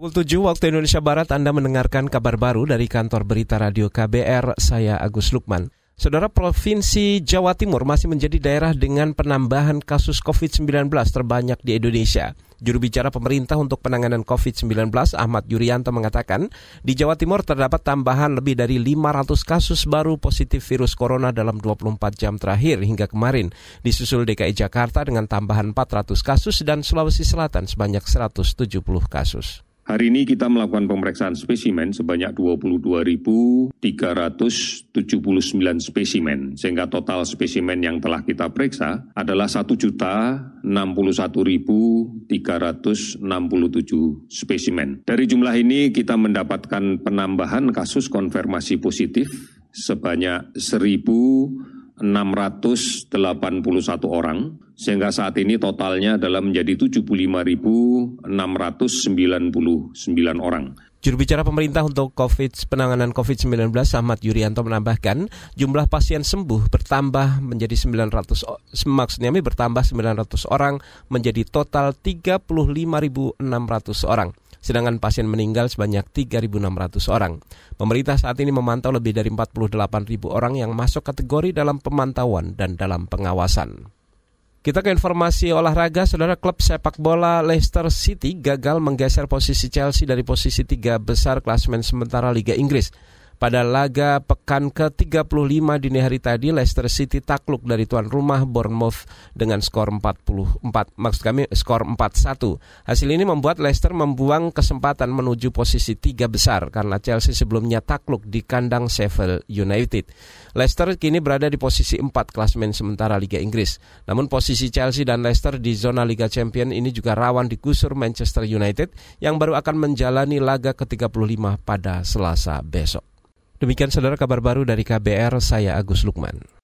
Pukul 7 waktu Indonesia Barat Anda mendengarkan kabar baru dari kantor berita radio KBR, saya Agus Lukman. Saudara Provinsi Jawa Timur masih menjadi daerah dengan penambahan kasus COVID-19 terbanyak di Indonesia. Juru bicara pemerintah untuk penanganan COVID-19 Ahmad Yuryanto mengatakan, di Jawa Timur terdapat tambahan lebih dari 500 kasus baru positif virus corona dalam 24 jam terakhir hingga kemarin. Disusul DKI Jakarta dengan tambahan 400 kasus dan Sulawesi Selatan sebanyak 170 kasus. Hari ini kita melakukan pemeriksaan spesimen sebanyak 22.379 spesimen, sehingga total spesimen yang telah kita periksa adalah 1.061.367 spesimen. Dari jumlah ini kita mendapatkan penambahan kasus konfirmasi positif sebanyak 1.000 681 orang, sehingga saat ini totalnya adalah menjadi 75.699 orang. Juru bicara pemerintah untuk COVID penanganan COVID-19 Ahmad Yuryanto menambahkan jumlah pasien sembuh bertambah menjadi 900 maksudnya bertambah 900 orang menjadi total 35.600 orang sedangkan pasien meninggal sebanyak 3.600 orang. Pemerintah saat ini memantau lebih dari 48.000 orang yang masuk kategori dalam pemantauan dan dalam pengawasan. Kita ke informasi olahraga, saudara klub sepak bola Leicester City gagal menggeser posisi Chelsea dari posisi tiga besar klasmen sementara Liga Inggris. Pada laga pekan ke-35 dini hari tadi, Leicester City takluk dari tuan rumah Bournemouth dengan skor 44, maksud kami skor 4-1. Hasil ini membuat Leicester membuang kesempatan menuju posisi tiga besar karena Chelsea sebelumnya takluk di kandang Sheffield United. Leicester kini berada di posisi 4 klasmen sementara Liga Inggris. Namun posisi Chelsea dan Leicester di zona Liga Champion ini juga rawan digusur Manchester United yang baru akan menjalani laga ke-35 pada Selasa besok. Demikian saudara kabar baru dari KBR, saya Agus Lukman.